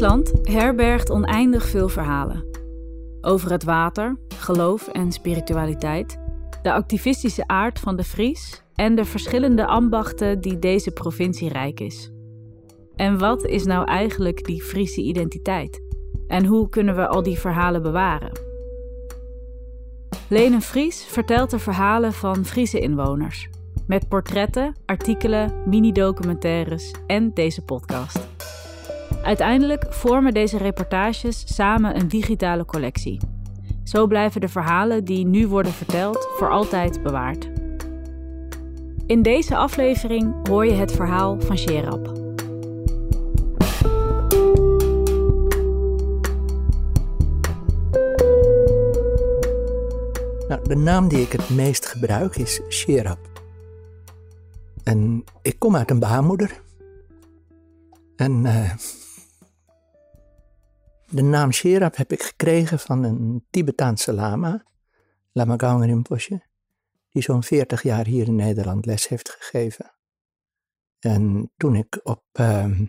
Friesland herbergt oneindig veel verhalen. Over het water, geloof en spiritualiteit, de activistische aard van de Fries en de verschillende ambachten die deze provincie rijk is. En wat is nou eigenlijk die Friese identiteit? En hoe kunnen we al die verhalen bewaren? Lene Fries vertelt de verhalen van Friese inwoners. Met portretten, artikelen, mini-documentaires en deze podcast. Uiteindelijk vormen deze reportages samen een digitale collectie. Zo blijven de verhalen die nu worden verteld voor altijd bewaard. In deze aflevering hoor je het verhaal van Sherab. Nou, de naam die ik het meest gebruik is Sherab. En ik kom uit een baarmoeder. En uh, de naam Sherab heb ik gekregen van een Tibetaanse lama, Lama Gaung Rinpoche, die zo'n 40 jaar hier in Nederland les heeft gegeven. En toen ik op uh, ehm,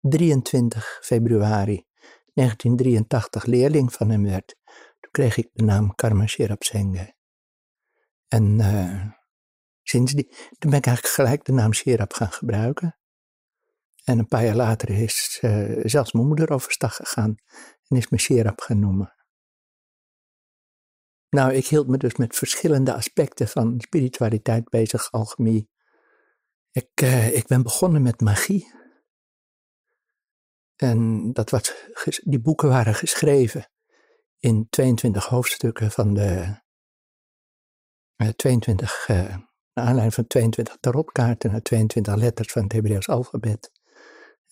23 februari 1983 leerling van hem werd, toen kreeg ik de naam Karma Sherab Senghe. En uh, sindsdien ben ik eigenlijk gelijk de naam Sherab gaan gebruiken. En een paar jaar later is uh, zelfs mijn moeder overstag gegaan en is me Sherab gaan noemen. Nou, ik hield me dus met verschillende aspecten van spiritualiteit bezig, alchemie. Ik, uh, ik ben begonnen met magie. En dat was, die boeken waren geschreven in 22 hoofdstukken van de uh, 22, uh, naar aanleiding van 22 tarotkaarten uit 22 letters van het Hebreeuws alfabet.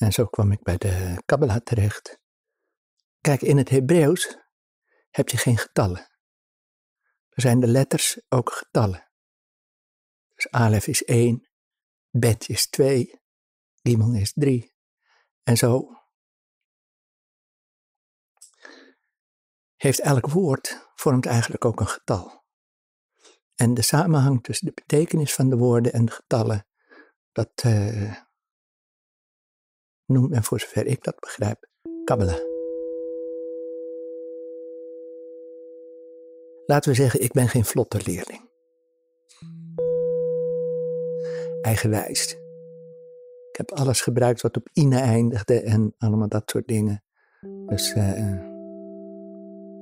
En zo kwam ik bij de Kabbalah terecht. Kijk, in het Hebreeuws heb je geen getallen. Er zijn de letters ook getallen. Dus Alef is 1, Bet is 2, Gimel is 3. En zo heeft elk woord vormt eigenlijk ook een getal. En de samenhang tussen de betekenis van de woorden en de getallen, dat, uh, noemt men voor zover ik dat begrijp, Kabbalah. Laten we zeggen, ik ben geen vlotte leerling. Eigenwijs. Ik heb alles gebruikt wat op ine eindigde en allemaal dat soort dingen. Dus, uh,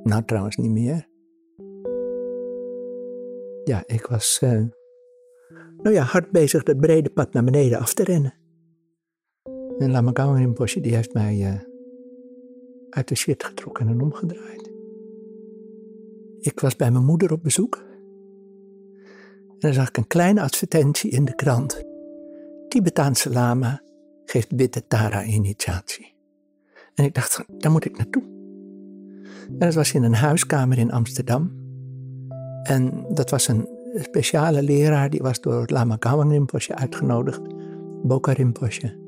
nou trouwens niet meer. Ja, ik was, uh, nou ja, hard bezig dat brede pad naar beneden af te rennen. En Lama Gauwen Rinpoche die heeft mij uh, uit de shit getrokken en omgedraaid. Ik was bij mijn moeder op bezoek. En dan zag ik een kleine advertentie in de krant. Tibetaanse lama geeft witte Tara-initiatie. En ik dacht, daar moet ik naartoe. En dat was in een huiskamer in Amsterdam. En dat was een speciale leraar, die was door Lama Gawang Rinpoche uitgenodigd. Boka Rinpoche.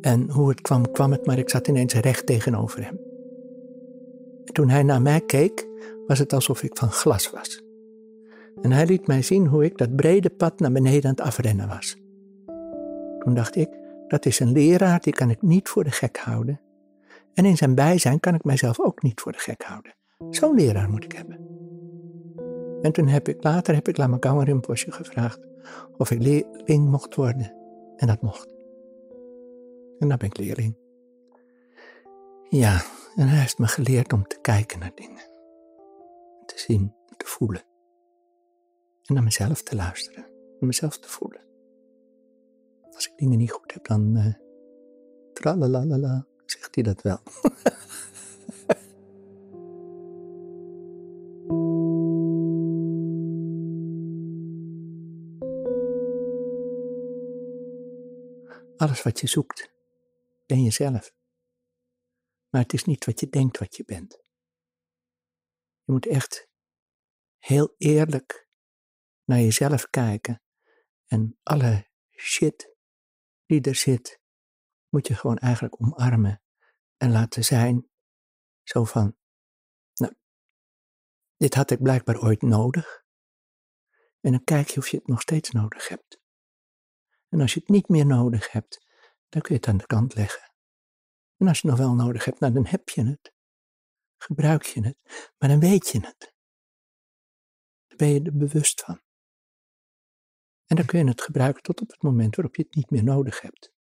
En hoe het kwam, kwam het, maar ik zat ineens recht tegenover hem. En toen hij naar mij keek, was het alsof ik van glas was. En hij liet mij zien hoe ik dat brede pad naar beneden aan het afrennen was. Toen dacht ik, dat is een leraar, die kan ik niet voor de gek houden. En in zijn bijzijn kan ik mijzelf ook niet voor de gek houden. Zo'n leraar moet ik hebben. En toen heb ik, later heb ik Lama Gawar Rinpoche gevraagd of ik leerling mocht worden. En dat mocht. En dan ben ik leerling. Ja, en hij heeft me geleerd om te kijken naar dingen. Te zien, te voelen. En naar mezelf te luisteren. Naar mezelf te voelen. Als ik dingen niet goed heb, dan... Uh, tralalala, zegt hij dat wel. Alles wat je zoekt, ben jezelf. Maar het is niet wat je denkt wat je bent. Je moet echt heel eerlijk naar jezelf kijken en alle shit die er zit, moet je gewoon eigenlijk omarmen en laten zijn. Zo van, nou, dit had ik blijkbaar ooit nodig. En dan kijk je of je het nog steeds nodig hebt. En als je het niet meer nodig hebt, dan kun je het aan de kant leggen. En als je nog wel nodig hebt, nou, dan heb je het. Gebruik je het. Maar dan weet je het. Dan ben je er bewust van. En dan kun je het gebruiken tot op het moment waarop je het niet meer nodig hebt.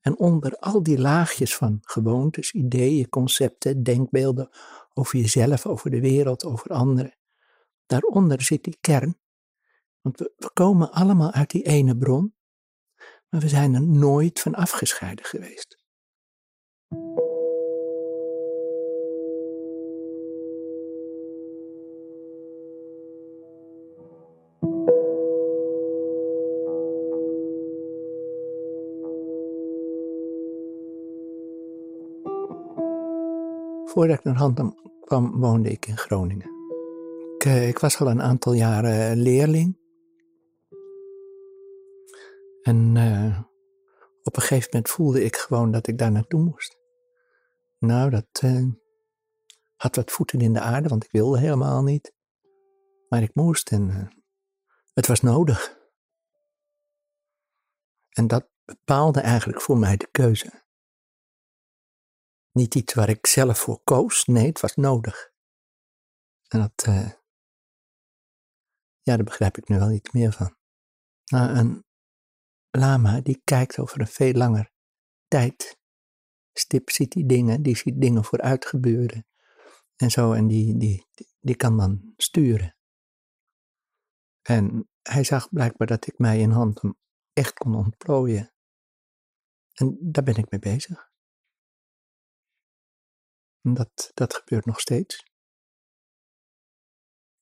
En onder al die laagjes van gewoontes, ideeën, concepten, denkbeelden over jezelf, over de wereld, over anderen, daaronder zit die kern. Want we, we komen allemaal uit die ene bron, maar we zijn er nooit van afgescheiden geweest. Voordat ik naar Handam kwam, woonde ik in Groningen. Eh, ik was al een aantal jaren leerling. En uh, op een gegeven moment voelde ik gewoon dat ik daar naartoe moest. Nou, dat uh, had wat voeten in de aarde, want ik wilde helemaal niet. Maar ik moest en uh, het was nodig. En dat bepaalde eigenlijk voor mij de keuze. Niet iets waar ik zelf voor koos, nee, het was nodig. En dat, ja, daar begrijp ik nu wel iets meer van. Nou, een lama die kijkt over een veel langer tijd. Stip ziet die dingen, die ziet dingen vooruit gebeuren. En zo, en die, die, die kan dan sturen. En hij zag blijkbaar dat ik mij in hand echt kon ontplooien. En daar ben ik mee bezig. Dat, dat gebeurt nog steeds.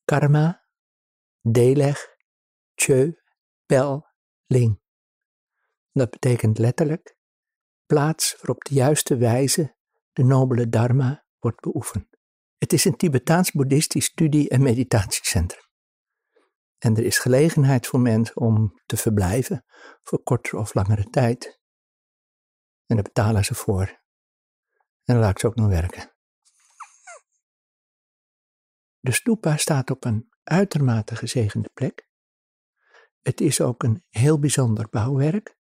Karma, deleg, tjeu, pel, ling. Dat betekent letterlijk plaats waarop de juiste wijze de nobele dharma wordt beoefend. Het is een Tibetaans-boeddhistisch studie- en meditatiecentrum. En er is gelegenheid voor mensen om te verblijven voor kortere of langere tijd. En daar betalen ze voor. En dan laat ik ze ook nog werken. De stupa staat op een uitermate gezegende plek. Het is ook een heel bijzonder bouwwerk.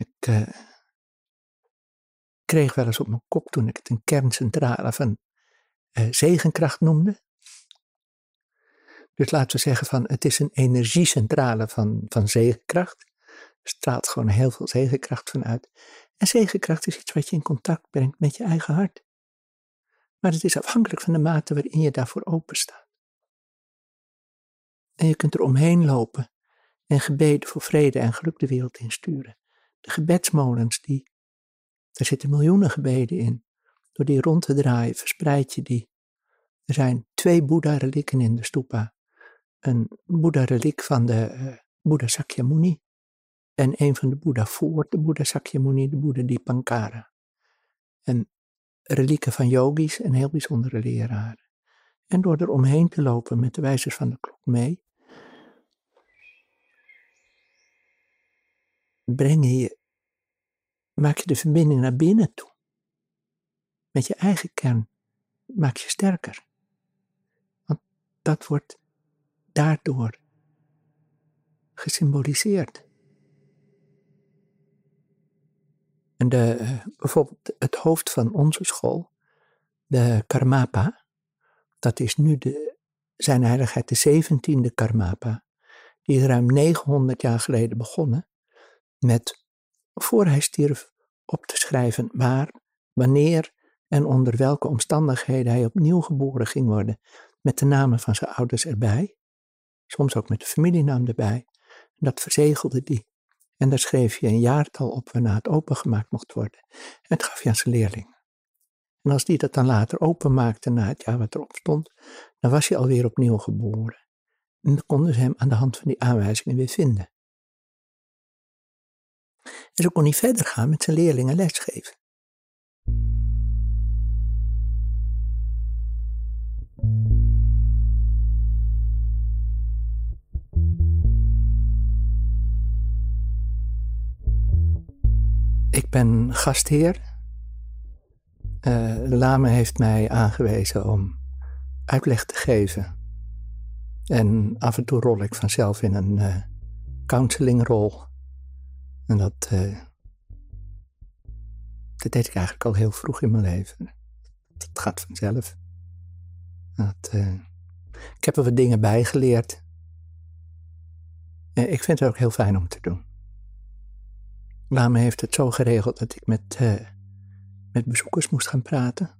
Ik uh, kreeg wel eens op mijn kop toen ik het een kerncentrale van uh, zegenkracht noemde. Dus laten we zeggen van het is een energiecentrale van, van zegenkracht. Er straalt gewoon heel veel zegenkracht vanuit. En zegenkracht is iets wat je in contact brengt met je eigen hart. Maar het is afhankelijk van de mate waarin je daarvoor open staat. En je kunt er omheen lopen en gebeden voor vrede en geluk de wereld insturen. De gebedsmolens, die, daar zitten miljoenen gebeden in. Door die rond te draaien verspreid je die. Er zijn twee Boeddha-relieken in de stupa. Een Boeddha-reliek van de uh, Boeddha Sakyamuni. En een van de Boeddha voor de Boeddha Sakyamuni, de Boeddha Dipankara. En relieken van yogis en heel bijzondere leraren. En door er omheen te lopen met de wijzers van de klok mee, breng je, maak je de verbinding naar binnen toe. Met je eigen kern maak je sterker. Want dat wordt daardoor gesymboliseerd. En de, bijvoorbeeld het hoofd van onze school, de Karmapa, dat is nu de, zijn heiligheid de zeventiende Karmapa. Die is ruim 900 jaar geleden begonnen met, voor hij stierf, op te schrijven waar, wanneer en onder welke omstandigheden hij opnieuw geboren ging worden, met de namen van zijn ouders erbij, soms ook met de familienaam erbij. Dat verzegelde die. En daar schreef je een jaartal op waarna het opengemaakt mocht worden. En dat gaf je aan zijn leerlingen. En als die dat dan later openmaakte na het jaar wat erop stond, dan was hij alweer opnieuw geboren. En konden ze hem aan de hand van die aanwijzingen weer vinden. Zo kon hij verder gaan met zijn leerlingen lesgeven. Ik ben gastheer. Uh, Lame heeft mij aangewezen om uitleg te geven. En af en toe rol ik vanzelf in een uh, counselingrol. En dat, uh, Dat deed ik eigenlijk al heel vroeg in mijn leven. Dat gaat vanzelf. Dat, uh, ik heb er wat dingen bij geleerd. ik vind het ook heel fijn om te doen. Lame heeft het zo geregeld dat ik met, uh, met bezoekers moest gaan praten.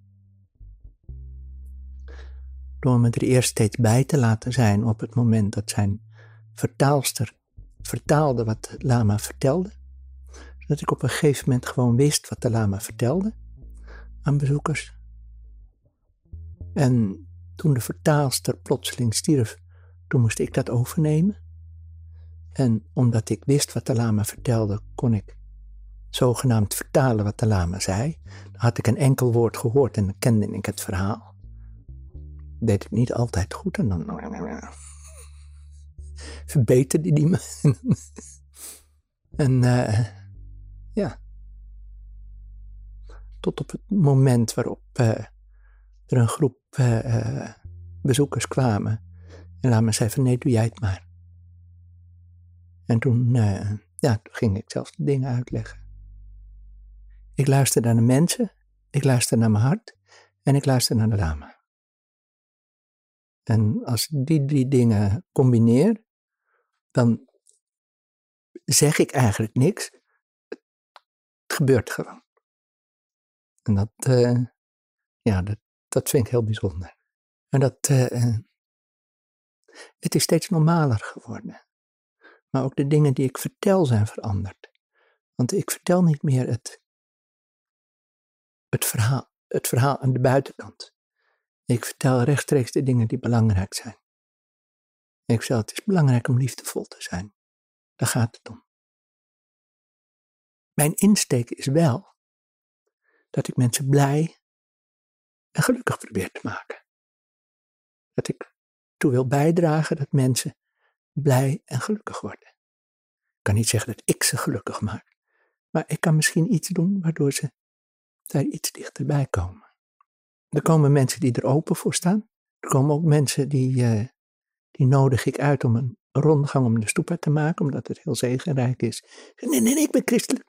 Door me er eerst steeds bij te laten zijn op het moment dat zijn vertaalster vertaalde wat lama vertelde. Zodat ik op een gegeven moment gewoon wist wat de lama vertelde aan bezoekers. En toen de vertaalster plotseling stierf, toen moest ik dat overnemen. En omdat ik wist wat de lama vertelde, kon ik zogenaamd vertalen wat de lama zei. Dan had ik een enkel woord gehoord en dan kende ik het verhaal. Deed ik niet altijd goed en dan verbeterde die me. en uh, ja, tot op het moment waarop er een groep uh, bezoekers kwamen. En laat zei van nee, doe jij het maar. En toen, ja, toen ging ik zelfs de dingen uitleggen. Ik luister naar de mensen, ik luister naar mijn hart en ik luister naar de lama. En als ik die drie dingen combineer, dan zeg ik eigenlijk niks. Gebeurt gewoon. En dat, uh, ja, dat, dat vind ik heel bijzonder. En dat, uh, het is steeds normaler geworden. Maar ook de dingen die ik vertel zijn veranderd. Want ik vertel niet meer het, het, verhaal, het verhaal aan de buitenkant. Ik vertel rechtstreeks de dingen die belangrijk zijn. Ik zeg, het is belangrijk om liefdevol te zijn. Daar gaat het om. Mijn insteek is wel dat ik mensen blij en gelukkig probeer te maken. Dat ik toe wil bijdragen dat mensen blij en gelukkig worden. Ik kan niet zeggen dat ik ze gelukkig maak, maar ik kan misschien iets doen waardoor ze daar iets dichterbij komen. Er komen mensen die er open voor staan. Er komen ook mensen die, uh, die nodig ik uit om een rondgang om de stoepa te maken, omdat het heel zegenrijk is. Nee, nee, nee, ik ben christelijk.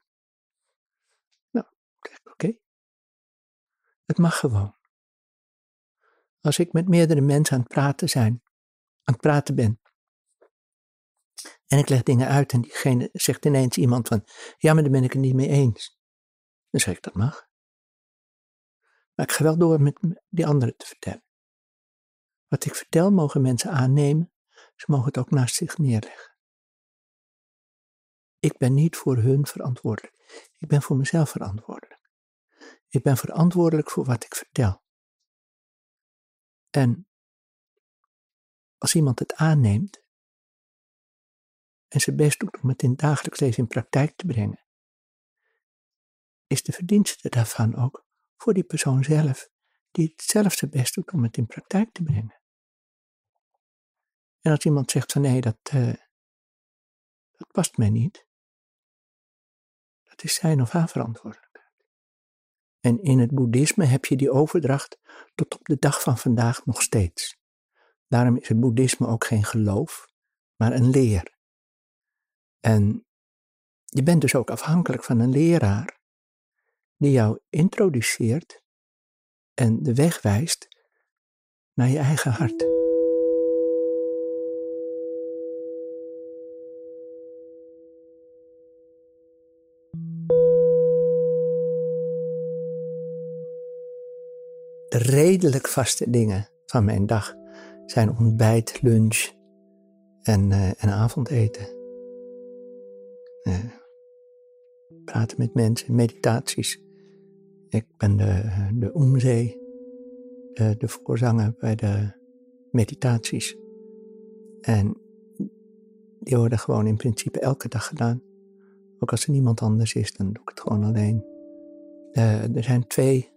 Nou, oké. Het mag gewoon. Als ik met meerdere mensen aan het praten zijn, aan het praten ben, en ik leg dingen uit en diegene zegt ineens iemand van, ja, maar daar ben ik het niet mee eens. Dan zeg ik, dat mag. Maar ik ga wel door met die anderen te vertellen. Wat ik vertel mogen mensen aannemen, ze mogen het ook naast zich neerleggen. Ik ben niet voor hun verantwoordelijk. Ik ben voor mezelf verantwoordelijk. Ik ben verantwoordelijk voor wat ik vertel. En als iemand het aanneemt en zijn best doet om het in het dagelijks leven in praktijk te brengen, is de verdienste daarvan ook voor die persoon zelf, die het zelf zijn best doet om het in praktijk te brengen. En als iemand zegt van nee, dat, uh, dat past mij niet, dat is zijn of haar verantwoordelijkheid. En in het boeddhisme heb je die overdracht tot op de dag van vandaag nog steeds. Daarom is het boeddhisme ook geen geloof, maar een leer. En je bent dus ook afhankelijk van een leraar die jou introduceert en de weg wijst naar je eigen hart. Redelijk vaste dingen van mijn dag zijn ontbijt, lunch en, uh, en avondeten. Uh, praten met mensen, meditaties. Ik ben de, de omzee, de, de voorzanger bij de meditaties. En die worden gewoon in principe elke dag gedaan. Ook als er niemand anders is, dan doe ik het gewoon alleen. Uh, er zijn twee,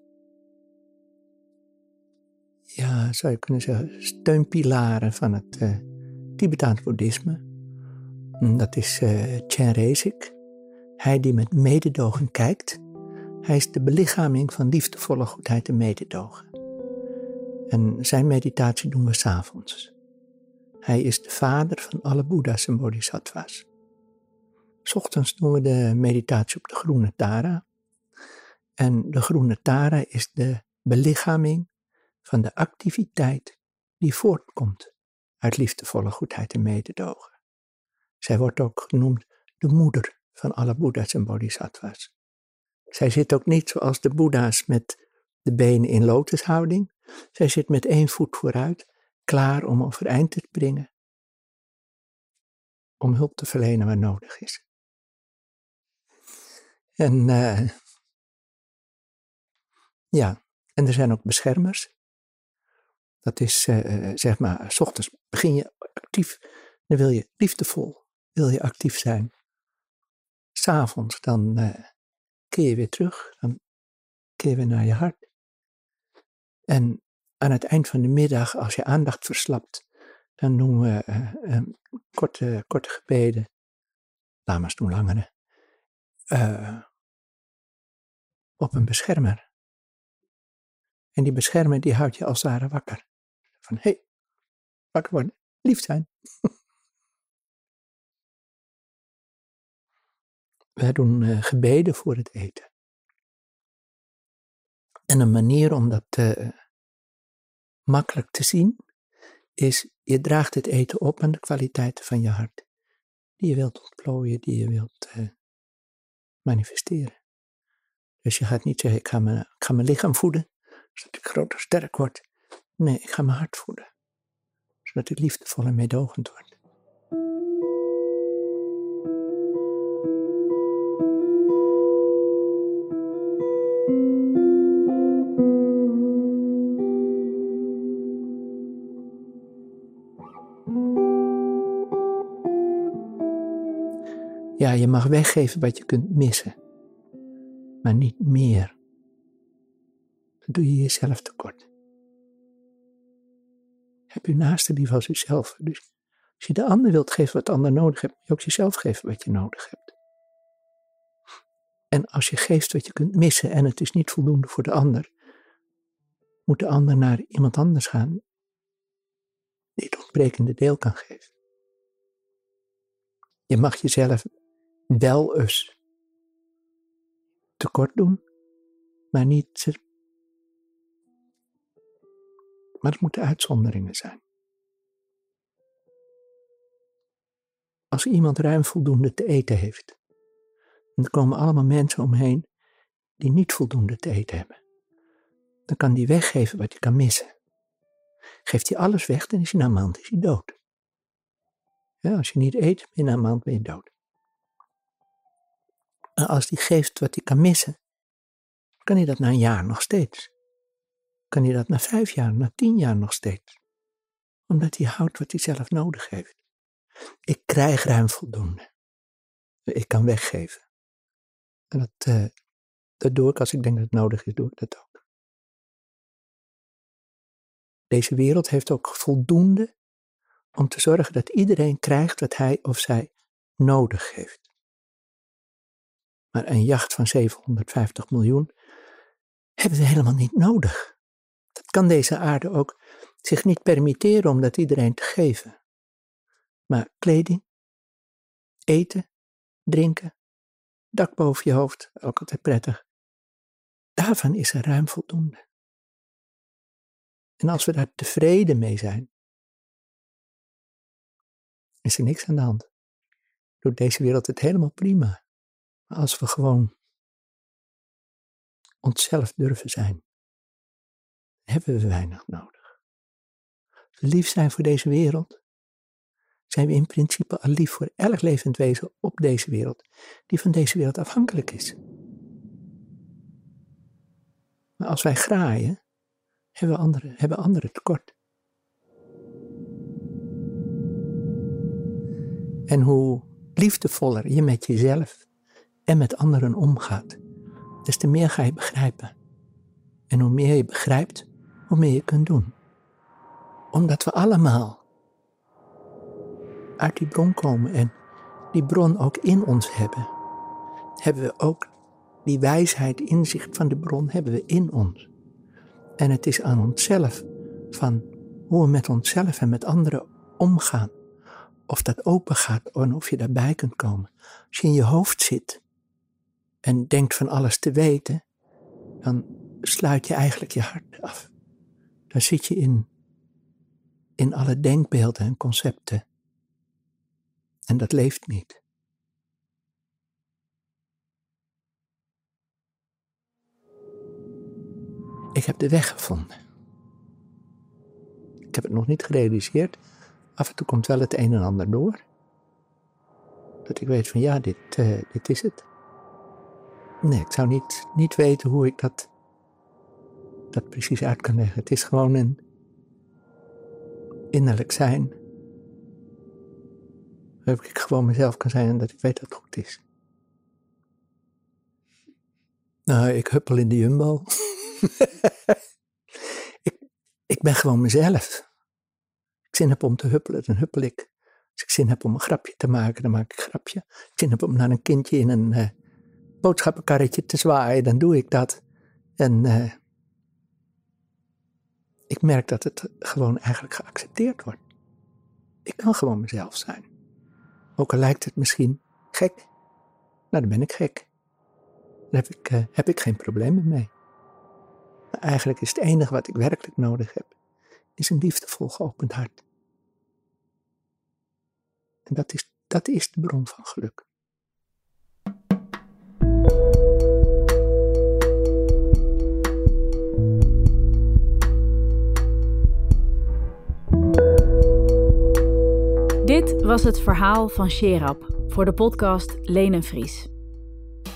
zou je kunnen zeggen, steunpilaren van het uh, Tibetaans boeddhisme. Dat is uh, Chen Rezik, hij die met mededogen kijkt hij is de belichaming van liefdevolle goedheid en mededogen. En zijn meditatie doen we s'avonds. Hij is de vader van alle boeddha's en bodhisattvas. S ochtends doen we de meditatie op de groene Tara. En de groene tara is de belichaming van de activiteit die voortkomt uit liefdevolle goedheid en mededogen. Zij wordt ook genoemd de moeder van alle boeddha's en bodhisattvas. Zij zit ook niet zoals de boeddha's met de benen in lotushouding. Zij zit met één voet vooruit, klaar om overeind te springen, om hulp te verlenen waar nodig is. En uh, ja, en er zijn ook beschermers. Dat is, uh, zeg maar, s ochtends begin je actief, dan wil je liefdevol, wil je actief zijn. S'avonds dan uh, keer je weer terug, dan keer je weer naar je hart. En aan het eind van de middag, als je aandacht verslapt, dan doen we korte, korte gebeden. Lama's doen langere. op een beschermer. En die beschermer die houdt je als het ware wakker. Van hé, hey, wakker worden, lief zijn. Wij doen uh, gebeden voor het eten. En een manier om dat uh, makkelijk te zien is, je draagt het eten op aan de kwaliteiten van je hart. Die je wilt ontplooien, die je wilt uh, manifesteren. Dus je gaat niet zeggen, ik ga, mijn, mijn lichaam voeden, zodat ik groot en sterk word. Nee, ik ga mijn hart voeden, zodat ik liefdevol en meedogend word. Ja, je mag weggeven wat je kunt missen, maar niet meer. Dan doe je jezelf tekort. Heb je naaste lief als jezelf. Dus als je de ander wilt geven wat de ander nodig heeft, moet je ook jezelf geven wat je nodig hebt. En als je geeft wat je kunt missen en het is niet voldoende voor de ander, moet de ander naar iemand anders gaan die het ontbrekende deel kan geven. Je mag jezelf wel eens tekort doen, maar niet. Maar het moeten uitzonderingen zijn. Als iemand ruim voldoende te eten heeft, en er komen allemaal mensen omheen die niet voldoende te eten hebben, dan kan die weggeven wat je kan missen. Geeft hij alles weg, dan is hij na een maand is hij dood. Ja, als je niet eet, binnen een maand ben je dood. En als die geeft wat hij kan missen, kan hij dat na een jaar nog steeds. Kan hij dat na vijf jaar, na tien jaar nog steeds. Omdat hij houdt wat hij zelf nodig heeft. Ik krijg ruim voldoende. Ik kan weggeven. En dat, uh, dat doe ik als ik denk dat het nodig is, doe ik dat ook. Deze wereld heeft ook voldoende om te zorgen dat iedereen krijgt wat hij of zij nodig heeft. Maar een jacht van 750 miljoen hebben we helemaal niet nodig. Kan deze aarde ook zich niet permitteren om dat iedereen te geven. Maar kleding, eten, drinken, dak boven je hoofd, ook altijd prettig. Daarvan is er ruim voldoende. En als we daar tevreden mee zijn, is er niks aan de hand. Doet deze wereld het helemaal prima. Als we gewoon onszelf durven zijn, hebben we weinig nodig. Lief zijn voor deze wereld, zijn we in principe al lief voor elk levend wezen op deze wereld, die van deze wereld afhankelijk is. Maar als wij graaien, hebben anderen, hebben anderen tekort. En hoe liefdevoller je met jezelf en met anderen omgaat, des te meer ga je begrijpen. En hoe meer je begrijpt, meer je kunt doen. Omdat we allemaal uit die bron komen en die bron ook in ons hebben, hebben we ook die wijsheid, inzicht van de bron hebben we in ons. En het is aan onszelf van hoe we met onszelf en met anderen omgaan. Of dat open gaat en of je daarbij kunt komen. Als je in je hoofd zit en denkt van alles te weten, dan sluit je eigenlijk je hart af. Dan zit je in, in alle denkbeelden en concepten. En dat leeft niet. Ik heb de weg gevonden. Ik heb het nog niet gerealiseerd. Af en toe komt wel het een en ander door. Dat ik weet van ja, dit, uh, dit is het. Nee, ik zou niet, niet weten hoe ik dat, dat precies uit kan leggen. Het is gewoon een innerlijk zijn. Waar ik gewoon mezelf kan zijn en dat ik weet dat het goed is. Nou, ik huppel in de jumbo. ik, ben gewoon mezelf. Als ik zin heb om te huppelen, dan huppel ik. Als ik zin heb om een grapje te maken, dan maak ik een grapje. Als ik zin heb om naar een kindje in een uh, boodschappenkarretje te zwaaien, dan doe ik dat. En uh, ik merk dat het gewoon eigenlijk geaccepteerd wordt. Ik kan gewoon mezelf zijn. Ook al lijkt het misschien gek. Nou, dan ben ik gek. Daar heb ik, uh, heb ik geen problemen mee. Maar eigenlijk is het enige wat ik werkelijk nodig heb, is een liefdevol geopend hart. En dat is, dat is de bron van geluk. Dit was het verhaal van Sherab voor de podcast Leen Vries.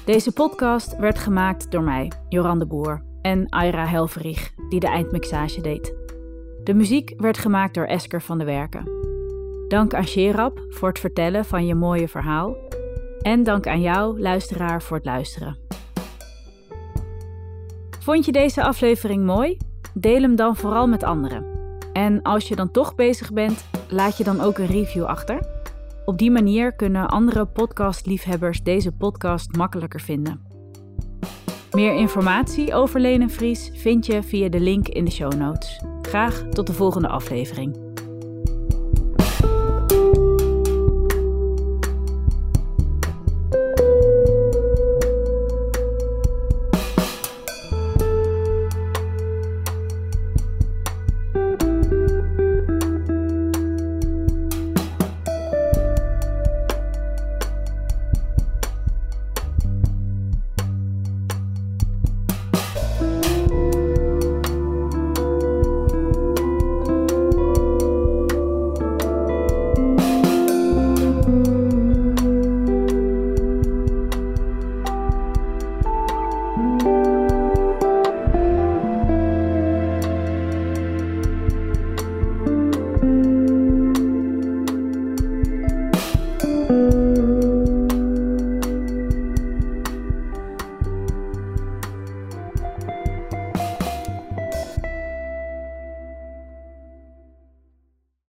Deze podcast werd gemaakt door mij, Joran de Boer, en Aira Helverich, die de eindmixage deed. De muziek werd gemaakt door Esker van de Werken. Dank aan Sherab voor het vertellen van je mooie verhaal. En dank aan jou, luisteraar, voor het luisteren. Vond je deze aflevering mooi? Deel hem dan vooral met anderen. En als je dan toch bezig bent, laat je dan ook een review achter. Op die manier kunnen andere podcastliefhebbers deze podcast makkelijker vinden. Meer informatie over Lenen Vries vind je via de link in de show notes. Graag tot de volgende aflevering.